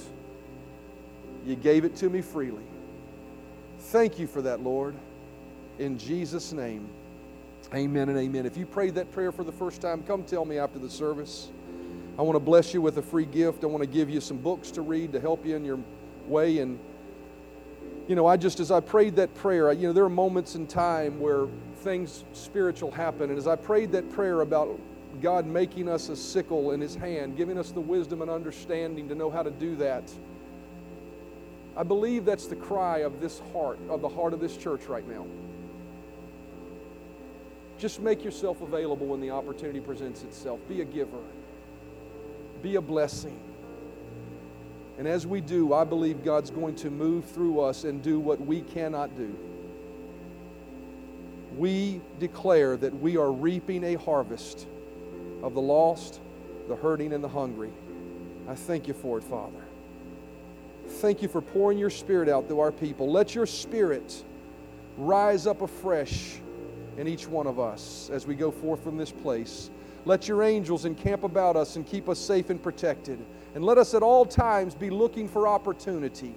you gave it to me freely. Thank you for that, Lord. In Jesus' name, Amen and amen. If you prayed that prayer for the first time, come tell me after the service. I want to bless you with a free gift. I want to give you some books to read to help you in your way. And, you know, I just, as I prayed that prayer, I, you know, there are moments in time where things spiritual happen. And as I prayed that prayer about God making us a sickle in His hand, giving us the wisdom and understanding to know how to do that, I believe that's the cry of this heart, of the heart of this church right now. Just make yourself available when the opportunity presents itself. Be a giver, be a blessing. And as we do, I believe God's going to move through us and do what we cannot do. We declare that we are reaping a harvest of the lost, the hurting, and the hungry. I thank you for it, Father. Thank you for pouring your spirit out through our people. Let your spirit rise up afresh in each one of us as we go forth from this place. Let your angels encamp about us and keep us safe and protected. And let us at all times be looking for opportunity,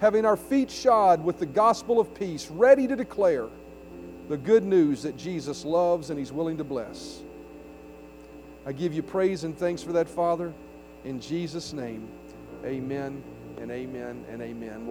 having our feet shod with the gospel of peace, ready to declare the good news that Jesus loves and He's willing to bless. I give you praise and thanks for that, Father. In Jesus' name, amen and amen and amen.